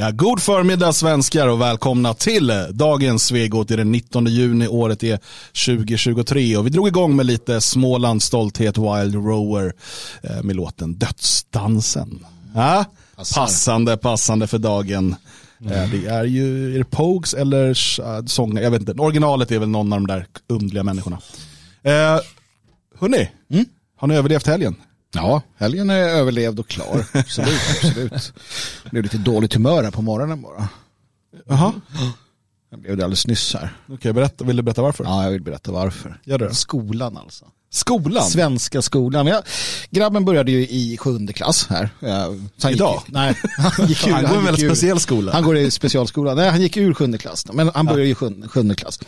Ja, god förmiddag svenskar och välkomna till dagens Svegot. Det är den 19 juni, året är 2023 och vi drog igång med lite Smålands stolthet Wild Rower eh, med låten Dödsdansen. Ja, passande, passande för dagen. Mm. Det är ju, är det Pogues eller sånger, jag vet inte. Originalet är väl någon av de där underliga människorna. Eh, hörni, mm? har ni överlevt helgen? Ja, helgen är överlevd och klar. Absolut, absolut. Jag blev lite dåligt humör här på morgonen bara. Jaha. Jag blev det alldeles nyss här. Okej, berätta, vill du berätta varför? Ja, jag vill berätta varför. Gör det. Skolan alltså. Skolan? Svenska skolan. Ja, grabben började ju i sjunde klass här. Så Idag? Gick, nej, han, gick ur, han går i en väldigt speciell skola. Han går i specialskola. Nej, han gick ur sjunde klass. Men han började i sjunde, sjunde klass.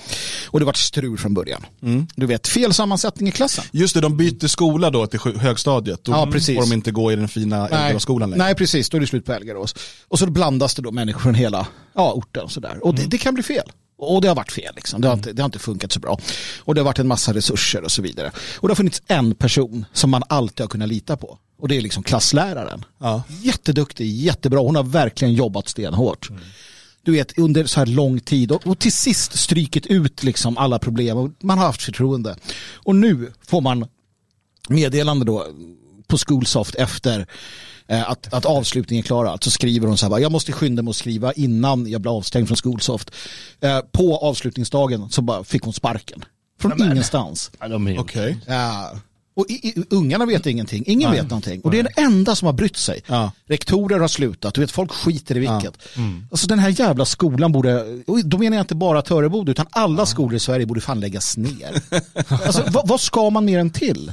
Och det var strul från början. Mm. Du vet, fel sammansättning i klassen. Just det, de byter skola då till högstadiet. Då ja, precis. får de inte gå i den fina Älgaråsskolan längre. Nej, precis. Då är det slut på Älgarås. Och så blandas det då människor från hela ja, orten. Sådär. och det, mm. det kan bli fel. Och det har varit fel. Liksom. Det, har inte, det har inte funkat så bra. Och det har varit en massa resurser och så vidare. Och det har funnits en person som man alltid har kunnat lita på. Och det är liksom klassläraren. Ja. Jätteduktig, jättebra. Hon har verkligen jobbat stenhårt. Mm. Du vet, under så här lång tid. Och, och till sist strykit ut liksom alla problem. Man har haft förtroende. Och nu får man meddelande då på Schoolsoft efter att, att avslutningen är klar. Alltså skriver hon så här, jag måste skynda mig att skriva innan jag blir avstängd från Skolsoft. Eh, på avslutningsdagen så bara fick hon sparken. Från men, ingenstans. Okej. Okay. Ja. Och i, i, ungarna vet ingenting, ingen Nej. vet någonting. Och det är den enda som har brytt sig. Ja. Rektorer har slutat, du vet folk skiter i vilket. Ja. Mm. Alltså den här jävla skolan borde, och då menar jag inte bara Töreboda utan alla ja. skolor i Sverige borde fan läggas ner. alltså vad, vad ska man mer än till?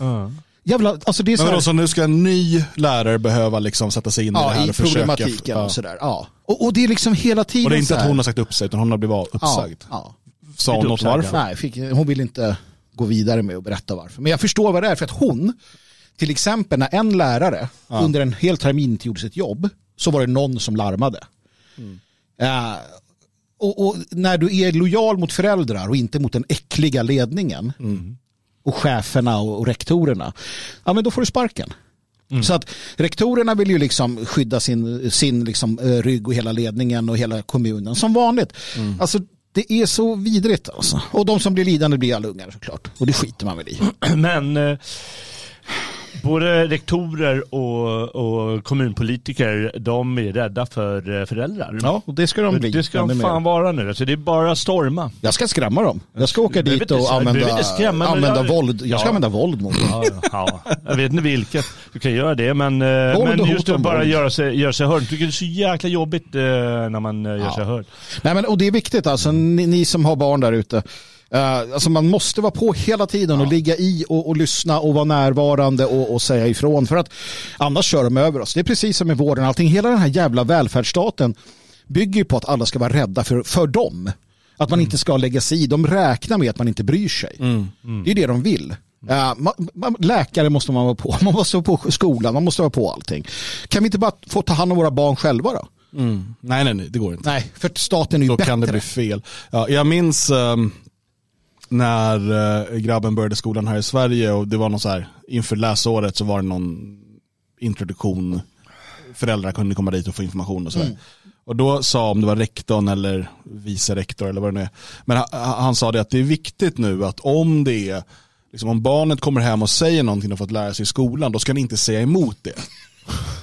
Jävla, alltså det är så, här... så nu ska en ny lärare behöva liksom sätta sig in ja, i det här i och problematiken försöka, och sådär. Ja. Och, och, det är liksom hela tiden Och det är inte att hon har sagt upp sig utan hon har blivit uppsagd. Ja, ja. Sa hon något varför? Nej, fick, hon vill inte gå vidare med att berätta varför. Men jag förstår vad det är för att hon, till exempel när en lärare ja. under en hel termin inte gjorde sitt jobb så var det någon som larmade. Mm. Uh, och, och, när du är lojal mot föräldrar och inte mot den äckliga ledningen mm och cheferna och, rektorerna, ja men då får du sparken. Mm. Så att rektorerna vill ju liksom skydda sin, sin liksom, eh, rygg och hela ledningen och hela kommunen som vanligt. Mm. Alltså det är så vidrigt alltså. Och de som blir lidande blir alla ungar såklart. Och det skiter man väl i. Men eh, både rektorer och, och, kommunpolitiker, de är rädda för eh, föräldrar. Ja, och det ska de bli. Det ska de fan vara nu. Alltså, det är bara storma. Jag ska skrämma dem. Jag ska åka dit och använda, skrämma, använda jag, våld. Jag ska ja. använda våld mot dem. Ja, ja, Jag vet inte vilket. Du kan göra det, men, eh, men just att bara göra sig, göra sig hörd. Jag tycker det är så jäkla jobbigt eh, när man gör sig hörd. Nej, men, och det är viktigt alltså, ni, ni som har barn där ute. Uh, alltså man måste vara på hela tiden och ligga i och, och lyssna och vara närvarande och, och, säga ifrån. För att annars kör de över oss. Det är precis som med vården. Allting. Hela den här jävla välfärdsstaten bygger på att alla ska vara rädda för, för dem. Att man mm. inte ska lägga sig i. De räknar med att man inte bryr sig. Mm. Mm. Det är det de vill. Uh, man, man, läkare måste man vara på. Man måste vara på skolan. Man måste vara på allting. Kan vi inte bara få ta hand om våra barn själva då? Mm. Nej, nej, nej, det går inte. Nej, för staten är ju Då bättre. kan det bli fel. Ja, jag minns um, när uh, grabben började skolan här i Sverige och det var någon så här, inför läsåret så var det någon introduktion, föräldrar kunde komma dit och få information och sådär. Mm. Och då sa, om det var rektorn eller vice rektor eller vad det nu är, men han, han, sa det att det är viktigt nu att om det är, liksom om barnet kommer hem och säger någonting och fått lära sig i skolan, då ska ni inte säga emot det.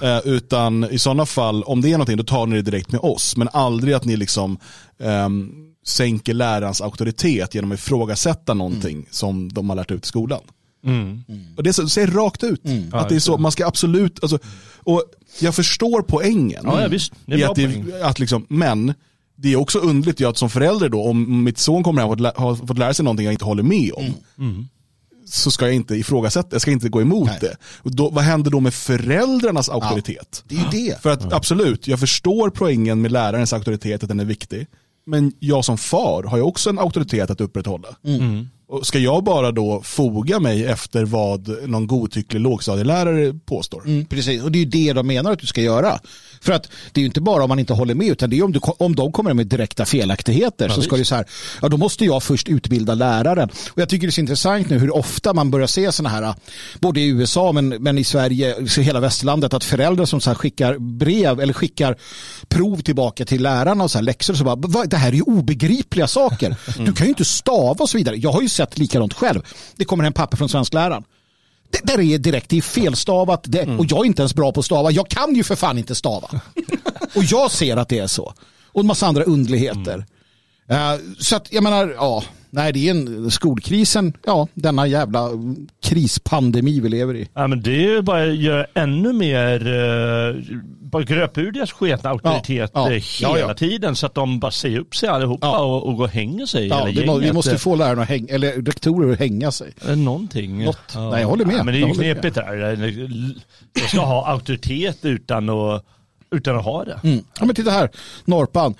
Uh, utan i sådana fall, om det är någonting, då tar ni det direkt med oss. Men aldrig att ni liksom um, sänker lärarens auktoritet genom att ifrågasätta någonting mm. som de har lärt ut i skolan. Mm. Och det säger rakt ut. Mm. Att det är så, man ska absolut, alltså, och jag förstår poängen. Ja, ja, visst. Det är att, det, att liksom, men det är också underligt att som förälder då, om mitt son kommer hem och har fått lära sig någonting jag inte håller med om, mm. mm. så ska jag inte ifrågasätta, jag ska inte gå emot Nej. det. Och då, vad händer då med föräldrarnas auktoritet? Ja, det är ju det. För att absolut, jag förstår poängen med lärarens auktoritet, att den är viktig. Men jag som far har ju också en auktoritet att upprätthålla. Mm. Och ska jag bara då foga mig efter vad någon godtycklig lågstadielärare påstår? Mm, precis, och det är ju det de menar att du ska göra. För att det är ju inte bara om man inte håller med, utan det är om, du, om de kommer med direkta felaktigheter så ska det så här, ja då måste jag först utbilda läraren. Och jag tycker det är så intressant nu hur ofta man börjar se sådana här, både i USA men, men i Sverige, så hela västlandet, att föräldrar som så skickar brev eller skickar prov tillbaka till lärarna och så här läxor och så bara, "Va, det här är ju obegripliga saker. Du kan ju inte stava och så vidare. Jag har ju sett likadant själv. Det kommer en papper från svenskläraren. Det där är direkt, det är felstavat det, och jag är inte ens bra på att stava. Jag kan ju för fan inte stava. och jag ser att det är så. Och en massa andra underligheter. Eh, så att jag menar, ja, nej det är en skolkrisen, ja denna jävla krispandemi vi lever i. Ja, men det är ju bara att göra ännu mer, uh, bara gröpa ur deras sketna auktoritet ja. eh, Ja, hela ja. tiden så att de bara säger upp sig allihopa Ja. och, och går och hänger sig. Ja, hela det må, vi måste få lärarna att hänga, eller rektorer att hänga sig. Eh, Någonting. Något. Nej, jag håller med. Ja, men det är ju med. knepigt där. Jag ska ha auktoritet utan att, utan att ha det. Mm. Ja, men titta här, Norpan.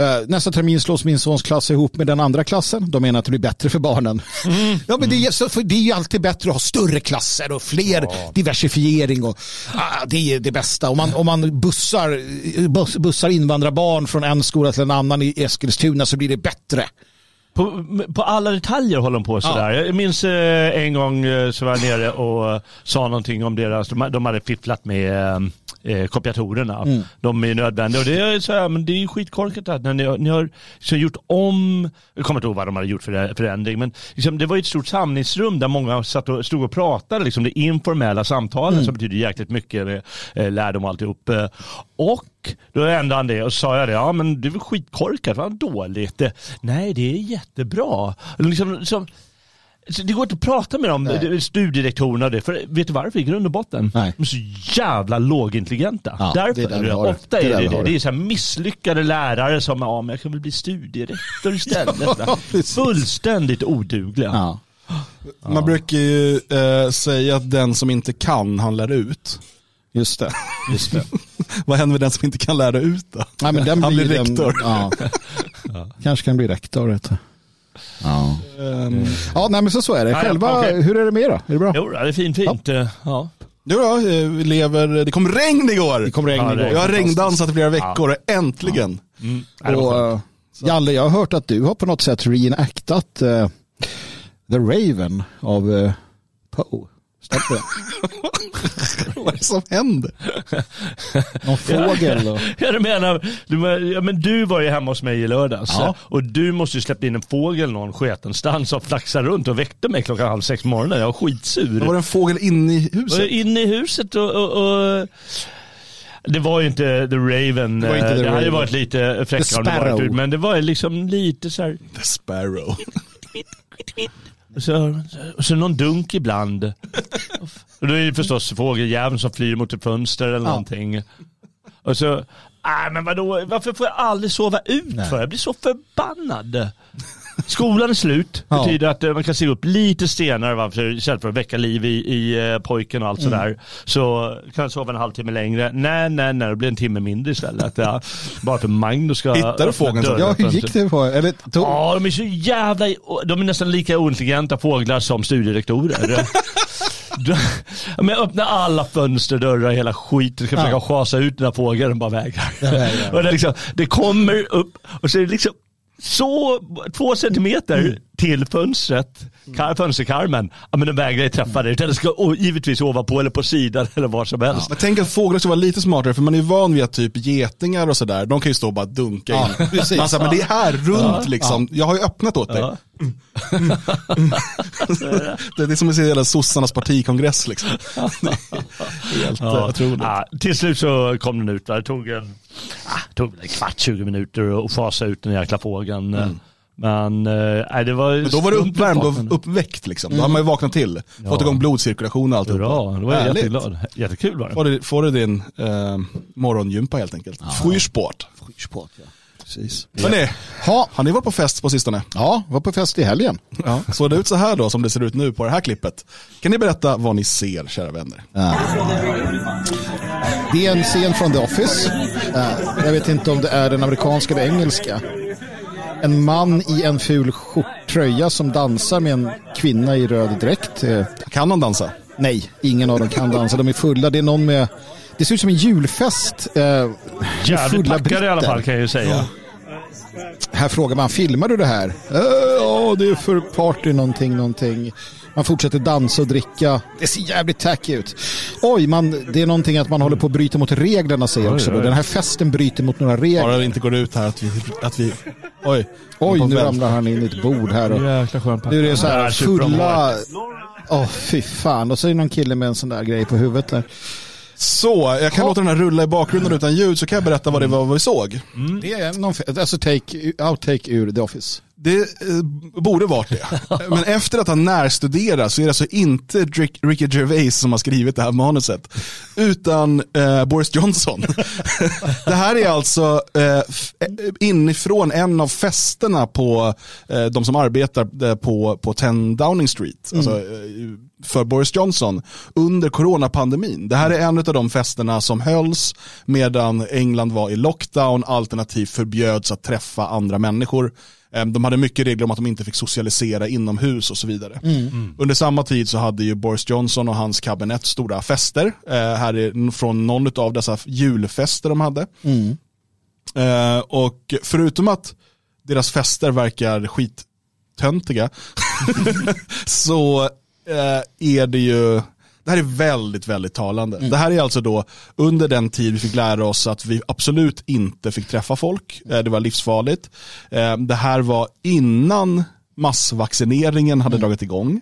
Eh, nästa termin slås min sons klass ihop med den andra klassen. De menar att det blir bättre för barnen. Ja, men det, är, så, det är ju alltid bättre att ha större klasser och fler diversifiering. Och, ah, det är det bästa. Om man, om man bussar, buss, bussar invandrarbarn från en skola till en annan i Eskilstuna så blir det bättre. På, på alla detaljer håller de på sådär. Jag minns eh, en gång eh, så var jag nere och eh, sa någonting om deras, de, de hade fifflat med eh, kopiatorerna. Mm. De är nödvändiga och det är, så här, men det är skitkorkat att när ni, har- ni har så gjort om, jag kommer inte ihåg vad de hade gjort för förändring, men liksom, det var ett stort samlingsrum där många satt och, stod och pratade, liksom, det informella samtalen Mm. som betyder jäkligt mycket, med, eh, lärdom och alltihop. Eh, Och då ändrade han det och sa jag det, ja men det är väl skitkorkat, vad dåligt. Nej, det är jättebra. Liksom, som, så det går inte att prata med dem, Nej. studierektorerna och det. För vet du varför i grund och botten? Nej. De är så jävla lågintelligenta. Ja, Därför. det är där. Ofta Det är det det. Det är så här misslyckade lärare som, ja men jag kan väl bli studierektor istället. Ja. Fullständigt odugliga. Ja. Man brukar ju eh, säga att den som inte kan, han lär ut. Just det. Just det. Vad händer med den som inte kan lära ut då? Nej, men den han blir blir den- rektor. Ja. Kanske kan bli rektor. Vet du. Ja. Ehm, ja, nej men så, så är det. Ja, ja, Själva, okej. hur är det med då? Är det bra? Jo, det är fint fint. Ja. Jo då, eh, vi lever, det kom regn igår. Det kom regn Ja, igår. Jag har regndansat i flera veckor, äntligen. Mm. Ja, det var Och, skönt. eh, Jalle, jag har hört att du har på något sätt reenactat eh, The Raven av uh, Poe. Stämmer det? Vad är det som händer? Någon fågel? Och... Ja, du menar, du, men- ja, men du var ju hemma hos mig i lördags Ja. och du måste ju släppt in en fågel någon sketenstans som flaxade runt och väckte mig klockan halv sex på morgonen. Jag var skitsur. Det var det en fågel inne i Och huset. inne i huset och, och, och det var ju inte The Raven. Det var inte eh, The det hade ju Raven. varit lite fräckare om det Sparrow. varit ut, men det var ju liksom lite så här. The Sparrow. Så, så någon dunk ibland. Och då är det förstås fågeljäveln som flyr mot ett fönster eller någonting. Och så, nej men vadå, varför får jag aldrig sova ut Nej. för? Jag blir så förbannad. Skolan är slut, Ja. betyder att eh, man kan se upp lite senare va, för, istället för att väcka liv i, i eh, pojken och allt Mm. sådär. Så kan jag sova en halvtimme längre. Nej, nej, nej, det blir en timme mindre istället. Ja. Bara för Magnus ska Hittar du öppna fågeln Ja, hur gick det på? Eller, tog... Ja, de är så jävla... De är nästan lika ointelligenta fåglar som studierektorer. Men jag öppnar alla fönster, dörrar, hela skiten. Ska försöka Ja. schasa ut den här fågeln, den bara vägrar. vägrar. Och det, liksom, det kommer upp och så är det liksom så två centimeter Mm till fönstret, kar, fönsterkarmen, ja, men den vägrar ju träffa det. Utan det ska å- givetvis ovanpå eller på sidan eller var som helst. Men tänk att fåglar ska vara lite smartare för man är van vid att typ getingar och sådär, de kan ju stå och bara dunka Ja, in. precis. Man men det är här runt liksom. Jag har ju öppnat åt dig. Ja. Det är som att se hela sossarnas partikongress liksom. Helt Ja. ja. otroligt. Ja, till slut så kom den ut. Det tog en, ah, tog en kvart, 20 minuter att fasa ut den jäkla fågeln. Men, eh, nej, det var Mm. Men då var du uppvärmd och uppväckt liksom. Då har man ju vaknat till. Fått igång blodcirkulation och allt. Bra, då var jag Härligt. jätteglad. Jättekul var det. Får du, får du din eh, morgongympa helt enkelt. Frühsport. Sport, ja. Precis. Hörrni, Ha, har ni varit på fest på sistone? ja, var på fest i helgen. Ja. Såg det ut så här då som det ser ut nu på det här klippet? Kan ni berätta vad ni ser, kära vänner? Det är en scen från The Office. Eh, jag vet inte om det är den amerikanska eller engelska. En man i en ful skjorttröja som dansar med en kvinna i röd dräkt. Kan de dansa? Nej, ingen av dem kan dansa. De är fulla. Det är någon med... Det ser ut som en julfest. Eh, Jävligt fulla packade i alla fall kan jag ju säga. Här frågar man, filmar du det här? "Eh, Ja, det är för party någonting, någonting. Man fortsätter dansa och dricka. Det ser jävligt tacky ut. Oj, man, det är någonting att man håller på att bryta mot reglerna säger Oj, också. Oj. Den här festen bryter mot några regler. Bara det inte går ut här att vi... Att vi oj. Oj, nu ramlar han in i ett bord här. Och, Jäkla skön nu är det så här fulla... Åh, fy fan. Och så är det någon kille med en sån där grej på huvudet där. Så, jag kan Ha. låta den här rulla i bakgrunden utan ljud så kan jag berätta vad det var vi såg. Det är någon, alltså take, outtake ur The Office. Det eh, borde varit det. Men efter att ha närstuderat så är det alltså inte Rick, Ricky Gervais som har skrivit det här manuset. Utan eh, Boris Johnson. det här är alltså eh, eh, inifrån en av festerna på eh, de som arbetar eh, på, på 10 Downing Street. Alltså, eh, för Boris Johnson under coronapandemin. Det här är en av de festerna som hölls medan England var i lockdown alternativt förbjöds att träffa andra människor. Eh, De hade mycket regler om att de inte fick socialisera inomhus och så vidare. Under samma tid så hade ju Boris Johnson och hans kabinett stora fester. Eh, här är från någon av dessa julfester de hade. Eh, och förutom att deras fester verkar skittöntiga så är det ju det här är väldigt, väldigt talande. Det här är alltså då under den tid vi fick lära oss att vi absolut inte fick träffa folk. Eh, Det var livsfarligt. Eh, Det här var innan massvaccineringen hade dragit igång.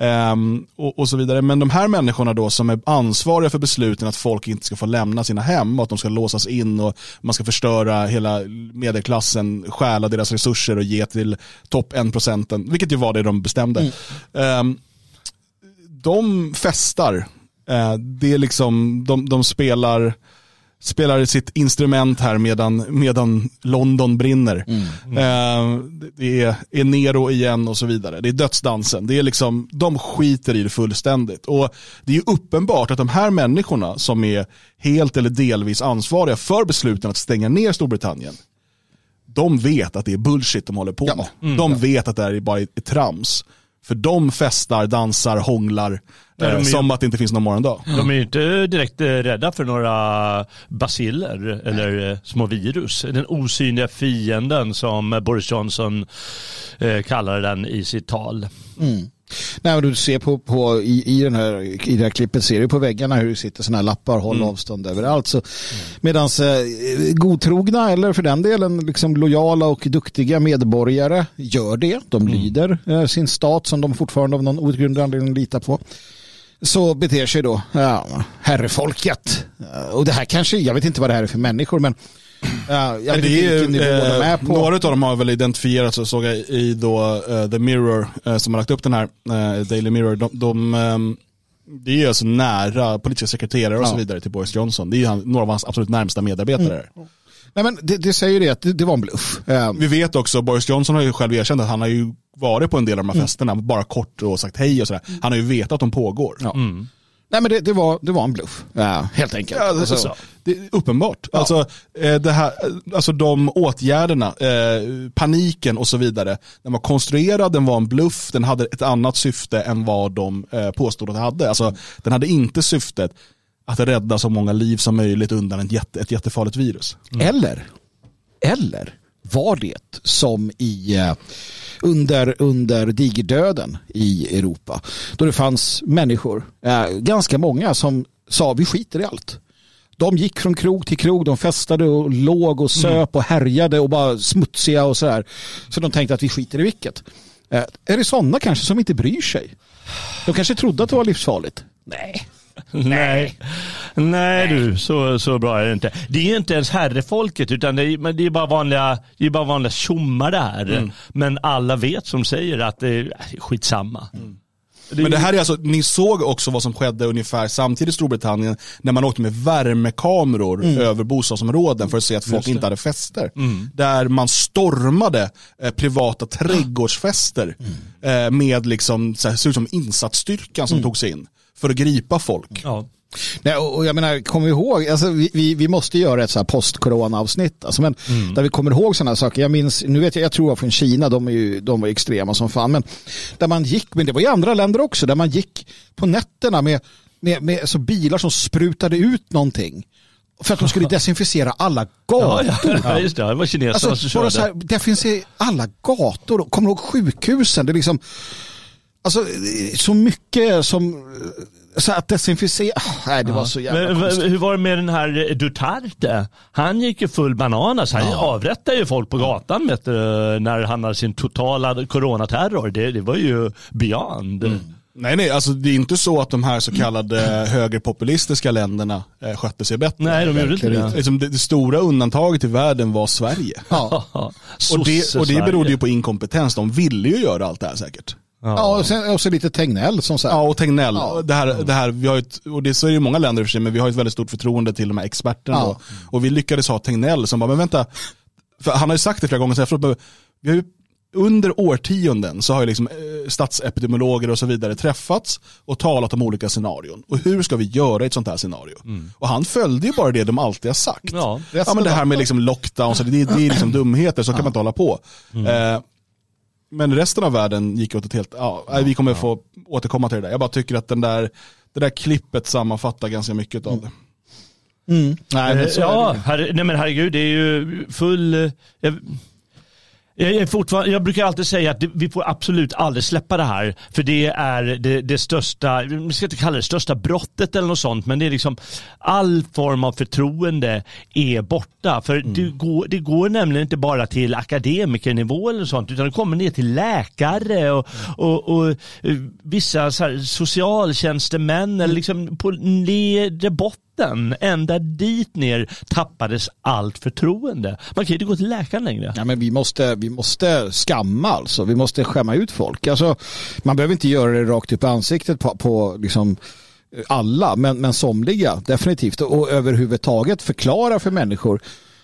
Ehm, och, och så vidare. Men de här människorna då som är ansvariga för besluten att folk inte ska få lämna sina hem och att de ska låsas in och man ska förstöra hela medelklassen, stjäla deras resurser och ge till topp 1%, vilket ju var det de bestämde. Ehm, de festar, Eh, det är liksom, de, de spelar spelar sitt instrument här medan, medan London brinner. Eh, det- är, är Nero igen och så vidare. Det är dödsdansen. Det är liksom, de skiter i det fullständigt. Och det är uppenbart att de här människorna som är helt eller delvis ansvariga för besluten att stänga ner Storbritannien, de vet att det är bullshit de håller på Ja. med. De vet att det här är bara ett trams. För de festar, dansar, hånglar eh, är- som att det inte finns någon morgondag. De är ju inte direkt eh, rädda för några basiller eller eh, små virus. Den osynliga fienden som Boris Johnson eh, kallar den i sitt tal. Nej, men du ser på, på i, i, den här, i det här klippet ser du på väggarna hur det sitter sådana här lappar, håll avstånd överallt. Så, Medans eh, godtrogna eller för den delen liksom lojala och duktiga medborgare gör det. De lyder eh, sin stat som de fortfarande av någon outgrundlig anledning litar på. Så beter sig då ja, herrefolket. Eh, Och det här kanske, jag vet inte vad det här är för människor men ja, vet det är, de är eh, på. några av dem har väl identifierats och såg jag i då, eh, The Mirror eh, som har lagt upp den här, eh, Daily Mirror. De, de, ehm, det är alltså nära politiska sekreterare och Ja. så vidare till Boris Johnson. Det är ju han, några av hans absolut närmsta medarbetare. Nej, men det, det säger det att det, det var en bluff. Eh, Vi vet också, Boris Johnson har ju själv erkänt att han har ju varit på en del av de här festerna, bara kort och sagt hej och sådär. Han har ju vetat att de pågår. Ja. Nej men det, det, var, det var en bluff. Ja, helt enkelt. Ja, det, Alltså, så. det uppenbart. Alltså, eh, det här, eh, alltså de åtgärderna, eh, paniken och så vidare. Den var konstruerad, den var en bluff, den hade ett annat syfte än vad de eh, påstod att den hade. Alltså, den hade inte syftet att rädda så många liv som möjligt undan ett, jätte, ett jättefarligt virus. Eller, eller var det som i eh, under, under digerdöden i Europa. Då det fanns människor, eh, ganska många som sa vi skiter i allt. De gick från krog till krog, de festade och låg och söp och härjade och bara smutsiga och sådär. Så de tänkte att vi skiter i vilket. Eh, är det sådana kanske som inte bryr sig? De kanske trodde att det var livsfarligt. Nej. Nej, Nej. Du, så, så bra är det inte. Det är inte ens herrefolket utan det är, men det är bara vanliga, det är bara vanliga tjommar det här. Men alla vet som säger att det är äh, skitsamma. Det är- Men det här är alltså, ni såg också vad som skedde ungefär samtidigt i Storbritannien när man åkte med värmekameror över bostadsområden för att se att folk inte hade fester. Där man stormade eh, privata trädgårdsfester eh, med liksom, så här, ser ut som insatsstyrkan som tog sig in för att gripa folk. Ja. Nej, och jag menar, kom ihåg, alltså, vi, vi, vi måste göra ett så här post-corona-avsnitt. Alltså, men Där vi kommer ihåg sådana saker. Jag minns, nu vet jag, jag tror jag från Kina, de, är ju, de var extrema som fan. Men där man gick, men det var i andra länder också, där man gick på nätterna med, med, med så bilar som sprutade ut någonting. För att de skulle desinficera alla Ja, gator. ja, just det. Det var kineserna Alltså, som bara körde. så här, det finns i alla gator. Kommer du ihåg sjukhusen? Det är liksom, alltså, så mycket som, så att desinficera. Ah, Nej, det var så jävla Men, konstigt. hur var det med den här Duterte? Han gick ju full bananas. Han avrättade ju folk på gatan vet du, när han hade sin totala coronaterror. Det, det var ju beyond. Mm. Nej, nej, alltså det är inte så att de här så kallade högerpopulistiska länderna eh, skötte sig bättre. Nej, de gjorde inte det. Liksom det, det stora undantaget i världen var Sverige. Ja. Och det, och det berodde ju på inkompetens. De ville ju göra allt det här säkert. Ja, och, sen, och så lite Tegnell som sagt. Ja, och Tegnell. Ja. Det här, det här, vi har ju ett, och det så är det ju många länder i för sig, men vi har ett väldigt stort förtroende till de här experterna. Ja. Då. Och vi lyckades ha Tegnell som bara, men vänta, för han har ju sagt det flera gånger efteråt, men vi har ju under årtionden så har ju liksom eh, statsepidemiologer och så vidare träffats och talat om olika scenarion. Och hur ska vi göra i ett sånt här scenario? Och han följde ju bara det de alltid har sagt. Ja. Ja, men det här med liksom lockdown, så det, det är liksom dumheter, så kan man inte hålla på. Eh, men resten av världen gick åt ett helt, ja, nej, vi kommer få återkomma till det där. Jag bara tycker att den där, det där klippet sammanfattar ganska mycket av det. Mm. Nej, men så är ja, det. herre, nej men herregud, det är ju full... eh, Jag, jag, är fortfarande, jag brukar alltid säga att det, vi får absolut aldrig släppa det här. För det är det, det största, vi ska inte kalla det största brottet eller något sånt, men det är liksom all form av förtroende är borta. För Mm. det, går, det går nämligen inte bara till akademikernivå eller sånt, utan det kommer ner till läkare och, och, och eh, vissa så här, socialtjänstemän Mm. eller liksom på nedre botten, ända dit ner tappades allt förtroende. Man kan ju inte gå till läkaren längre. Ja, men vi, måste, vi måste skamma alltså. Vi måste skämma ut folk. Alltså, man behöver inte göra det rakt upp i ansiktet på, på liksom alla, men, men somliga definitivt. Och överhuvudtaget förklara för människor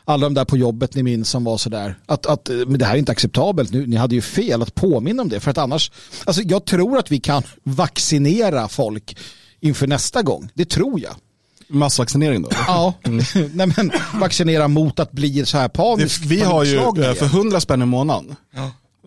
alla de där på jobbet ni minns som var sådär att, att men det här är inte acceptabelt nu, ni hade ju fel att påminna om det för att annars, alltså jag tror att vi kan vaccinera folk inför nästa gång, det tror jag. Massvaccinering då? Ja, nej men vaccinera mot att bli så här panisk. Det, vi har ju eh, för 100 spänn i månaden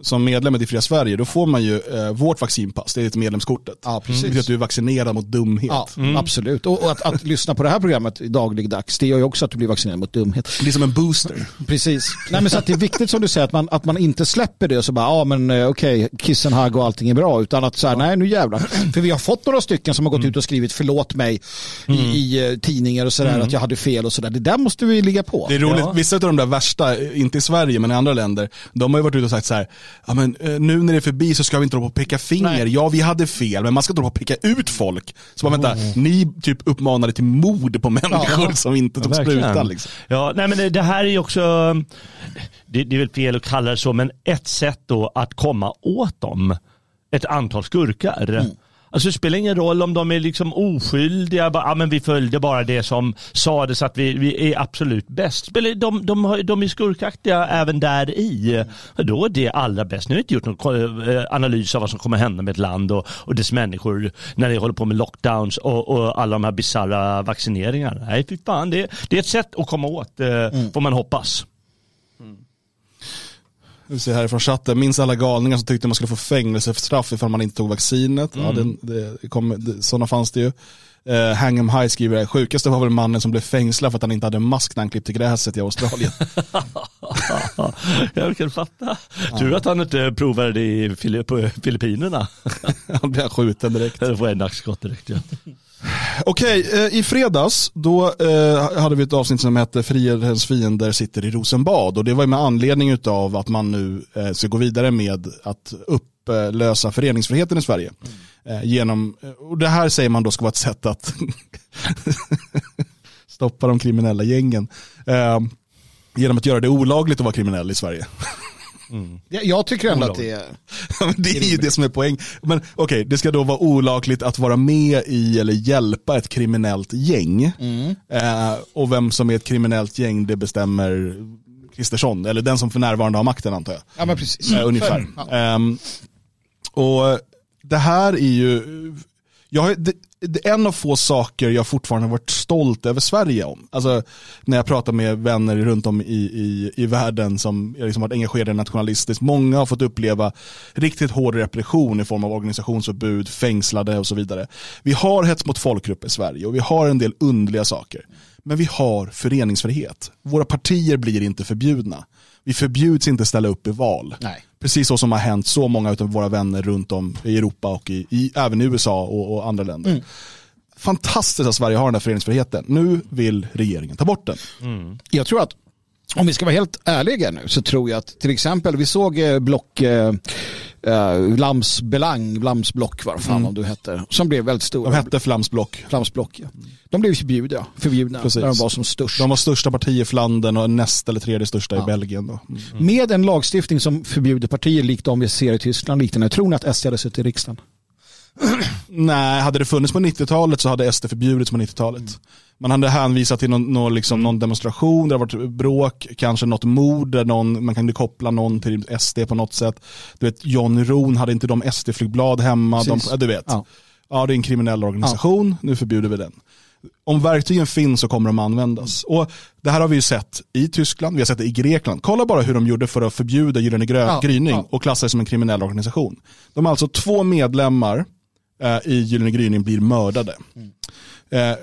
som medlem i Det Fria Sverige, då får man ju eh, vårt vaccinpass, det är ett medlemskortet. Ja, precis. Det betyder att du är vaccinerad mot dumhet. Ja, absolut. Och, och att, att lyssna på det här programmet dagligdags, det gör ju också att du blir vaccinerad mot dumhet. Det är som en booster. Precis. Nej, men så att det är viktigt som du säger att man, att man inte släpper det och så bara, ja men eh, okej, kissen hagg och allting är bra. Utan att så här, nej nu jävlar. För vi har fått några stycken som har gått ut och skrivit förlåt mig i, i eh, tidningar och sådär, att jag hade fel och sådär. Det där måste vi ligga på. Det är roligt, Ja. vissa av de där värsta, inte i Sverige men i andra länder, de har ju varit ute och sagt så här, ja men eh, nu när det är förbi så ska vi inte hålla på och peka finger, Nej. ja vi hade fel, men man ska inte hålla på och peka ut folk. Så bara, vänta, ni typ uppmanade till mord på människor Ja. som inte tog Verkligen. sprutan. Liksom. Ja, nej men det, det här är ju också, det, det är väl fel att kalla det så, men ett sätt då att komma åt dem, ett antal skurkar. Mm. Alltså det spelar ingen roll om de är liksom oskyldiga, bara, ja, men vi följde bara det som sades att vi, vi är absolut bäst. De, de, de är skurkaktiga även där i. Då är det allra bäst. Nu har jag inte gjort någon eh, analys av vad som kommer hända med ett land och, och dess människor när de håller på med lockdowns och, och alla de här bisarra vaccineringarna. Nej, fy fan. Det, det är ett sätt att komma åt, eh, får man hoppas. Vi ser här från chatten, minns alla galningar som tyckte man skulle få fängelsestraff ifall man inte tog vaccinet. Ja, det, det kom, det, sådana fanns det ju. Uh, Hangem High skriver det, sjukaste var väl mannen som blev fängslad för att han inte hade mask när han klippte gräset i Australien. jag kan fatta. Tur att han inte provade det i Filippinerna. han blev skjuten direkt. Då får en nackskott direkt. Ja. Okej, eh, i fredags då eh, hade vi ett avsnitt som hette Frihetens fiender sitter i Rosenbad och det var med anledning av att man nu eh, ska gå vidare med att upplösa föreningsfriheten i Sverige. Eh, genom, och det här säger man då ska vara ett sätt att stoppa de kriminella gängen. Genom att göra det olagligt att vara kriminell i Sverige. Jag, jag tycker ändå att det är... Det är ju det som är poäng. Men okej, det ska då vara olagligt att vara med i eller hjälpa ett kriminellt gäng. Eh, och vem som är ett kriminellt gäng det bestämmer Kristersson, eller den som för närvarande har makten antar jag. Ja men precis. Eh, ungefär. Ja. Ehm, och det här är ju, jag, det, en av få saker jag fortfarande har varit stolt över Sverige om. Alltså när jag pratar med vänner runt om i, i, i världen som liksom varit engagerade nationalistiskt. Många har fått uppleva riktigt hård repression i form av organisationsförbud, fängslade och så vidare. Vi har hets mot folkgrupp i Sverige och vi har en del underliga saker. Men vi har föreningsfrihet. Våra partier blir inte förbjudna. Vi förbjuds inte ställa upp i val. Nej. Precis så som har hänt så många av våra vänner runt om i Europa och i, i även i USA och, och andra länder. Mm. Fantastiskt att Sverige har den här föreningsfriheten. Nu vill regeringen ta bort den. Jag tror att om vi ska vara helt ärliga nu så tror jag att till exempel vi såg eh, block eh, eh, Lams Belang, Lams block vad fan om du hette, som blev väldigt stora. De hette Flamsblock. Flamsblock, ja. De blev förbjudna, förbjudna Precis. när de var som störst. De var största parti i Flandern och näst eller tredje största i Belgien. Då. Mm. Med en lagstiftning som förbjuder partier likt de vi ser i Tyskland liknande. Tror ni att SD hade suttit i riksdagen? Nej, hade det funnits på 90-talet så hade SD förbjudits på 90-talet. Man hade hänvisat till någon, någon, liksom, någon demonstration, där det varit bråk, kanske något mord, där någon, man kunde koppla någon till SD på något sätt. Du vet, John Ron hade inte de SD-flygblad hemma. De, ja, du vet. Ja. Ja. det är en kriminell organisation, nu förbjuder vi den. Om verktygen finns så kommer de användas. Och det här har vi ju sett i Tyskland, vi har sett det i Grekland. Kolla bara hur de gjorde för att förbjuda Gyllene grö- Ja, gryning ja. och klassa det som en kriminell organisation. De har alltså två medlemmar Eh, i Gyllene gryning blir mördade. Mm.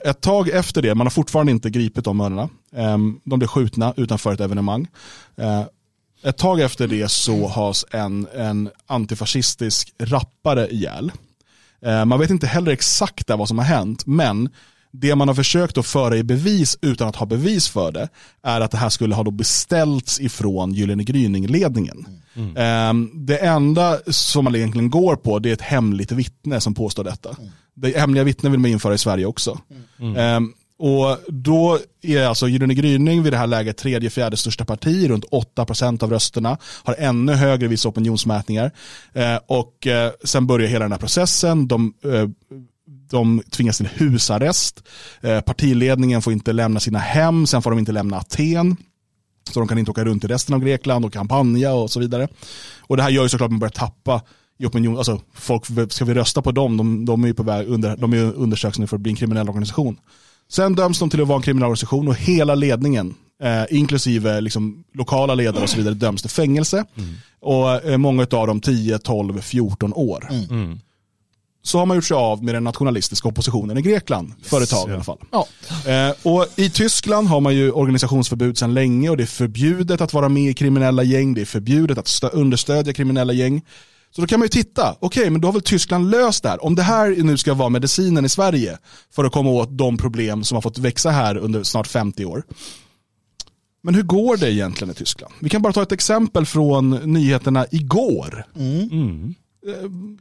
ett tag efter det, man har fortfarande inte gripit de mördarna. Ehm, de blev skjutna utanför ett evenemang. Eh, ett tag efter det så has en, en antifascistisk rappare ihjäl. Man vet inte heller exakt vad som har hänt, men det man har försökt att föra i bevis utan att ha bevis för det är att det här skulle ha då beställts ifrån Gyllene Gryning-ledningen. Eh, det enda som man egentligen går på det är ett hemligt vittne som påstår detta. Det hemliga vittnen vill man införa i Sverige också. Eh, och då är alltså Gyllene Gryning vid det här läget tredje, fjärde största parti, runt 8% av rösterna, har ännu högre vissa opinionsmätningar. Eh, och eh, sen börjar hela den här processen, de, eh, de tvingas till husarrest, eh, partiledningen får inte lämna sina hem, sen får de inte lämna Aten. Så de kan inte åka runt i resten av Grekland och kampanja och så vidare. Och det här gör ju såklart att man börjar tappa i opinion, alltså folk, ska vi rösta på dem? De, de är ju på väg under, de är undersöks nu för att bli en kriminell organisation. Sen döms de till att vara en kriminell organisation och hela ledningen, eh, inklusive liksom, lokala ledare och så vidare, döms till fängelse. Och eh, många av dem 10, 12, 14 år. Så har man gjort sig av med den nationalistiska oppositionen i Grekland, företag i alla fall. Ja. Eh, och I Tyskland har man ju organisationsförbud sedan länge och det är förbjudet att vara med i kriminella gäng, det är förbjudet att stö- understödja kriminella gäng. Så då kan man ju titta, okej men då har väl Tyskland löst det här. Om det här nu ska vara medicinen i Sverige för att komma åt de problem som har fått växa här under snart 50 år. Men hur går det egentligen i Tyskland? Vi kan bara ta ett exempel från nyheterna igår. Eh,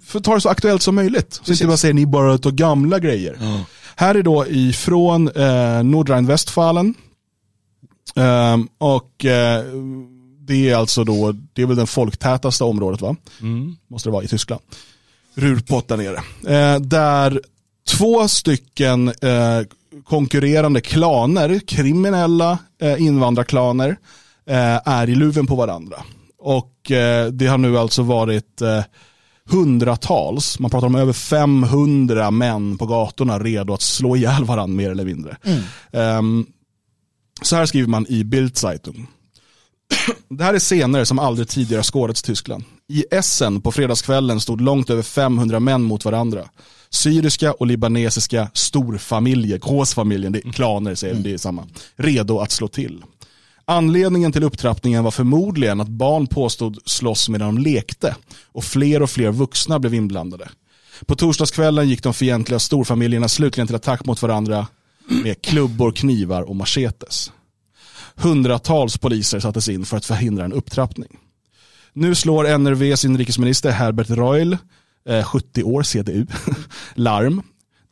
För att ta det så aktuellt som möjligt. Så inte bara säger ni bara tar gamla grejer. Här är då ifrån eh, Nordrhein-Westfalen. Ehm, och eh, det är alltså då, det är väl den folktätaste området va? Måste det vara i Tyskland. Rurpott där nere. Eh, där två stycken eh, konkurrerande klaner, kriminella eh, invandrarklaner, eh, är i luven på varandra. Och eh, det har nu alltså varit eh, hundratals, man pratar om över 500 män på gatorna redo att slå ihjäl varandra mer eller mindre. Ehm, så här skriver man i Bildzeitung. Det här är scener som aldrig tidigare skådats i Tyskland. I Essen på fredagskvällen stod långt över 500 män mot varandra. Syriska och libanesiska storfamiljer, Großfamiljen, det är klaner säger det är samma, redo att slå till. Anledningen till upptrappningen var förmodligen att barn påstod slåss medan de lekte och fler och fler vuxna blev inblandade. På torsdagskvällen gick de fientliga storfamiljerna slutligen till attack mot varandra med klubbor, knivar och machetes. Hundratals poliser sattes in för att förhindra en upptrappning. Nu slår NRVs inrikesminister Herbert Reul, eh, 70 år CDU, larm.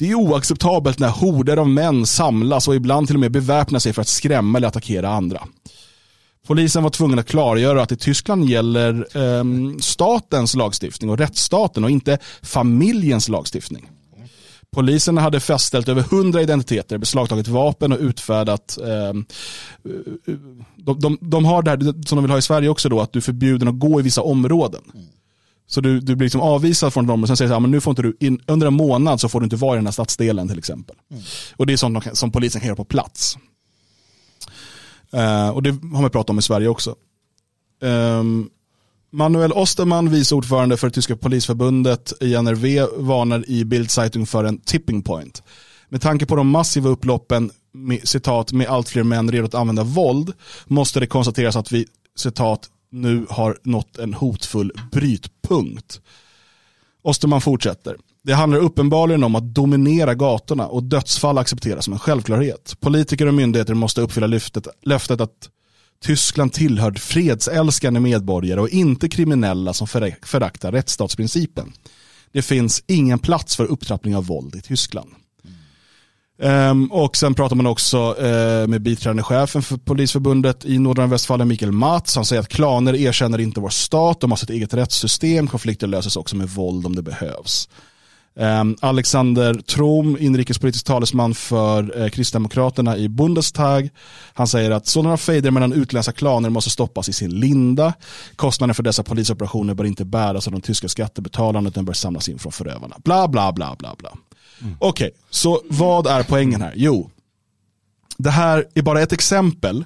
Det är oacceptabelt när horder av män samlas och ibland till och med beväpnar sig för att skrämma eller attackera andra. Polisen var tvungen att klargöra att i Tyskland gäller eh, statens lagstiftning och rättsstaten och inte familjens lagstiftning. Polisen hade fastställt över 100 identiteter, beslagtagit vapen och utfärdat ehm, Eh, de, de, de har det här som de vill ha i Sverige också då, att du är förbjuden att gå i vissa områden. Så du, du blir liksom avvisad från dem och sen säger så här, men nu får inte du, in, under en månad så får du inte vara i den här stadsdelen till exempel. Mm. Och det är sånt som polisen kan göra på plats. Uh, och det har man pratat om i Sverige också. Um, Manuel Osterman, vice ordförande för tyska polisförbundet i NRV, varnar i Bildzeitung för en tipping point. Med tanke på de massiva upploppen, med, citat, med allt fler män redo att använda våld, måste det konstateras att vi, citat, nu har nått en hotfull brytpunkt. Osterman fortsätter. Det handlar uppenbarligen om att dominera gatorna och dödsfall accepteras som en självklarhet. Politiker och myndigheter måste uppfylla lyftet, löftet att Tyskland tillhör fredsälskande medborgare och inte kriminella som föraktar rättsstatsprincipen. Det finns ingen plats för upptrappning av våld i Tyskland. Um, och sen pratar man också uh, med biträdande chefen för polisförbundet i Nordrhein Westfalen, Mikael Mats. Han säger att klaner erkänner inte vår stat, de har sitt eget rättssystem, konflikter löses också med våld om det behövs. Um, Alexander Trom, inrikespolitisk talesman för uh, Kristdemokraterna i Bundestag. Han säger att sådana fejder mellan utländska klaner måste stoppas i sin linda. Kostnaden för dessa polisoperationer bör inte bäras av de tyska skattebetalarna utan bör samlas in från förövarna. Bla, bla, bla, bla, bla. Mm. Okej, okay, så vad är poängen här? Jo, det här är bara ett exempel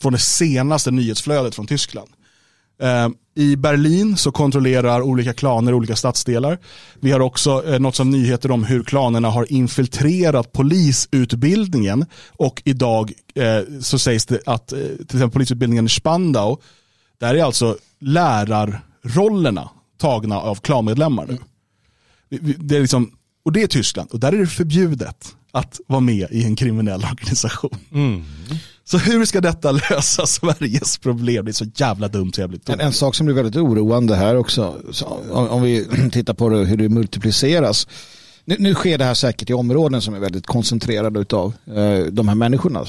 från det senaste nyhetsflödet från Tyskland. Eh, I Berlin så kontrollerar olika klaner olika stadsdelar. Vi har också eh, något som nyheter om hur klanerna har infiltrerat polisutbildningen och idag eh, så sägs det att till exempel polisutbildningen i Spandau, där är alltså lärarrollerna tagna av klanmedlemmar nu. Det är liksom och det är Tyskland och där är det förbjudet att vara med i en kriminell organisation. Mm. Så hur ska detta lösa Sveriges problem? Det är så jävla dumt så jävligt en, en sak som blir väldigt oroande här också, om, om vi tittar på det, hur det multipliceras. Nu, nu, sker det här säkert i områden som är väldigt koncentrerade av eh, de här människorna.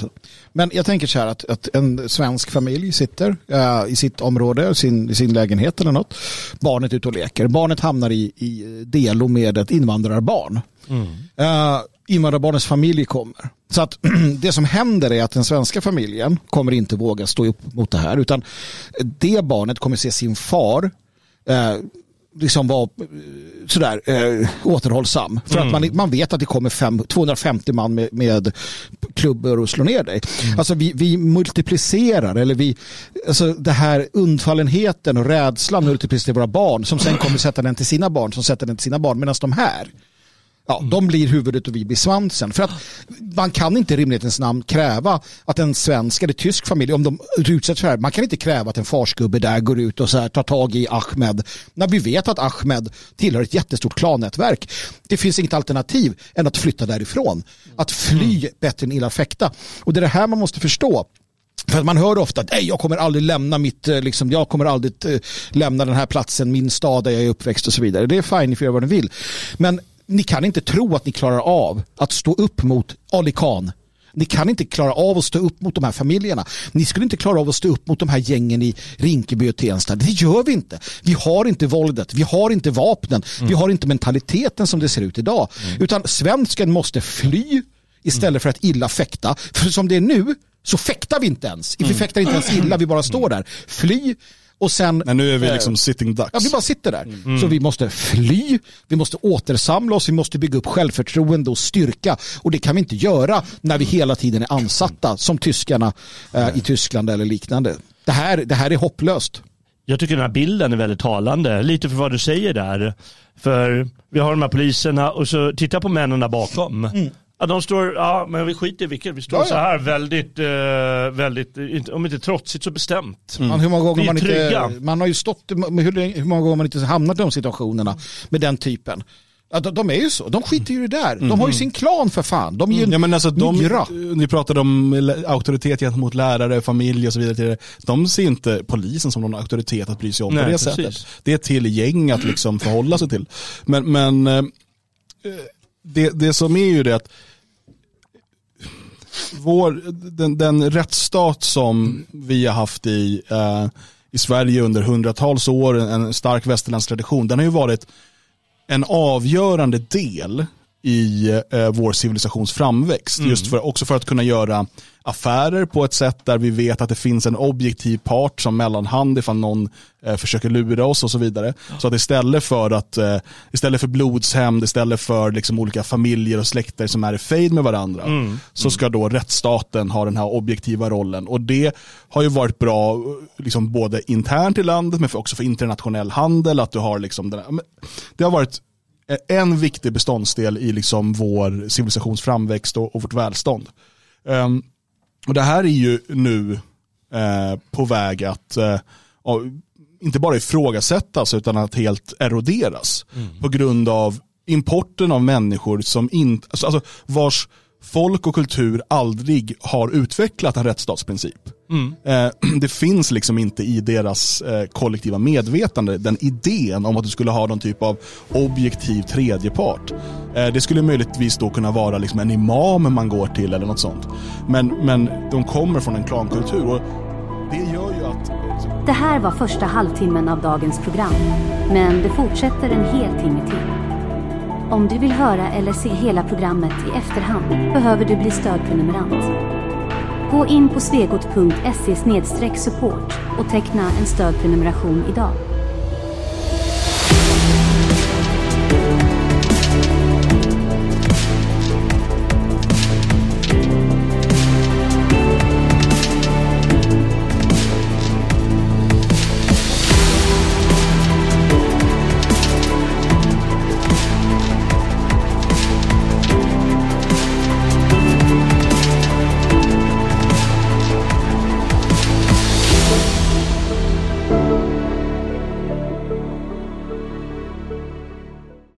Men jag tänker så här att, att en svensk familj sitter eh, i sitt område, sin, i sin lägenhet eller något. Barnet är ute och leker. Barnet hamnar i, i delo med ett invandrarbarn. Mm. Eh, invandrarbarnets familj kommer. Så att det som händer är att den svenska familjen kommer inte våga stå upp mot det här utan det barnet kommer se sin far eh, liksom vara eh, sådär eh, återhållsam. För mm. att man, man vet att det kommer fem, 250 man med, med klubbor och slår ner dig. Mm. Alltså vi, vi multiplicerar eller vi, alltså det här undfallenheten och rädslan multiplicerar våra barn som sen kommer sätta den till sina barn som sätter den till sina barn medan de här Ja, mm. De blir huvudet och vi blir svansen. För att man kan inte i rimlighetens namn kräva att en svensk eller tysk familj, om de utsätts för det här, man kan inte kräva att en farsgubbe där går ut och så här, tar tag i Ahmed. När vi vet att Ahmed tillhör ett jättestort klannätverk. Det finns inget alternativ än att flytta därifrån. Att fly mm. bättre än illa fäkta. Och det är det här man måste förstå. För att man hör ofta att jag kommer aldrig lämna mitt, eh, liksom, jag kommer aldrig eh, lämna den här platsen, min stad där jag är uppväxt och så vidare. Det är fine, ni får göra vad ni vill. Men ni kan inte tro att ni klarar av att stå upp mot Ali Khan. Ni kan inte klara av att stå upp mot de här familjerna. Ni skulle inte klara av att stå upp mot de här gängen i Rinkeby och Tensta. Det gör vi inte. Vi har inte våldet, vi har inte vapnen, mm. vi har inte mentaliteten som det ser ut idag. Mm. Utan svensken måste fly istället mm. för att illa fäkta. För som det är nu så fäktar vi inte ens. Vi mm. fäktar inte ens illa, vi bara står där. Fly, och sen, Men nu är vi liksom sitting ducks. Ja, vi bara sitter där. Mm. Så vi måste fly, vi måste återsamla oss, vi måste bygga upp självförtroende och styrka. Och det kan vi inte göra när vi hela tiden är ansatta som tyskarna eh, i Tyskland eller liknande. Det här, det här är hopplöst. Jag tycker den här bilden är väldigt talande. Lite för vad du säger där. För vi har de här poliserna och så titta på männen där bakom. Mm. Ja, de står, ja men vi skiter i vilket, vi står ja, ja. så här väldigt, eh, väldigt, om inte trotsigt så bestämt. Mm. Man, hur många gånger man, inte, man har ju stått, hur, hur många gånger man inte hamnat i de situationerna med den typen. Ja, de, de, är ju så, de skiter ju i det där. De har ju mm. sin klan för fan. De är ju ja, men alltså, de, Ni pratade om auktoritet gentemot lärare, familj och så vidare. De ser inte polisen som någon auktoritet att bry sig om Nej, på det precis. sättet. Det är till gäng att liksom förhålla sig till. Men, men eh, det, det som är ju det att vår, den, den rättsstat som vi har haft i, eh, i Sverige under hundratals år, en stark västerländsk tradition, den har ju varit en avgörande del i eh, vår civilisations framväxt. Just för, också för att kunna göra affärer på ett sätt där vi vet att det finns en objektiv part som mellanhand ifall någon eh, försöker lura oss och så vidare. Så att istället för att eh, istället för blodshämnd, istället för liksom olika familjer och släkter som är i fejd med varandra, så ska då rättsstaten ha den här objektiva rollen. Och det har ju varit bra eh, liksom både internt i landet men också för internationell handel. Att du har liksom den här, det har varit en viktig beståndsdel i liksom vår civilisations framväxt och, och vårt välstånd. Ehm, och det här är ju nu eh, på väg att eh, ja, inte bara ifrågasättas utan att helt eroderas på grund av importen av människor som inte, alltså, alltså vars folk och kultur aldrig har utvecklat en rättsstatsprincip. Eh, det finns liksom inte i deras eh, kollektiva medvetande den idén om att du skulle ha någon typ av objektiv tredjepart. Eh, det skulle möjligtvis då kunna vara liksom en imam man går till eller något sånt. Men, men de kommer från en klankultur och det gör ju att Det här var första halvtimmen av dagens program. Men det fortsätter en hel timme till. Om du vill höra eller se hela programmet i efterhand behöver du bli stödprenumerant. Gå in på svegot.se support och teckna en stödprenumeration idag.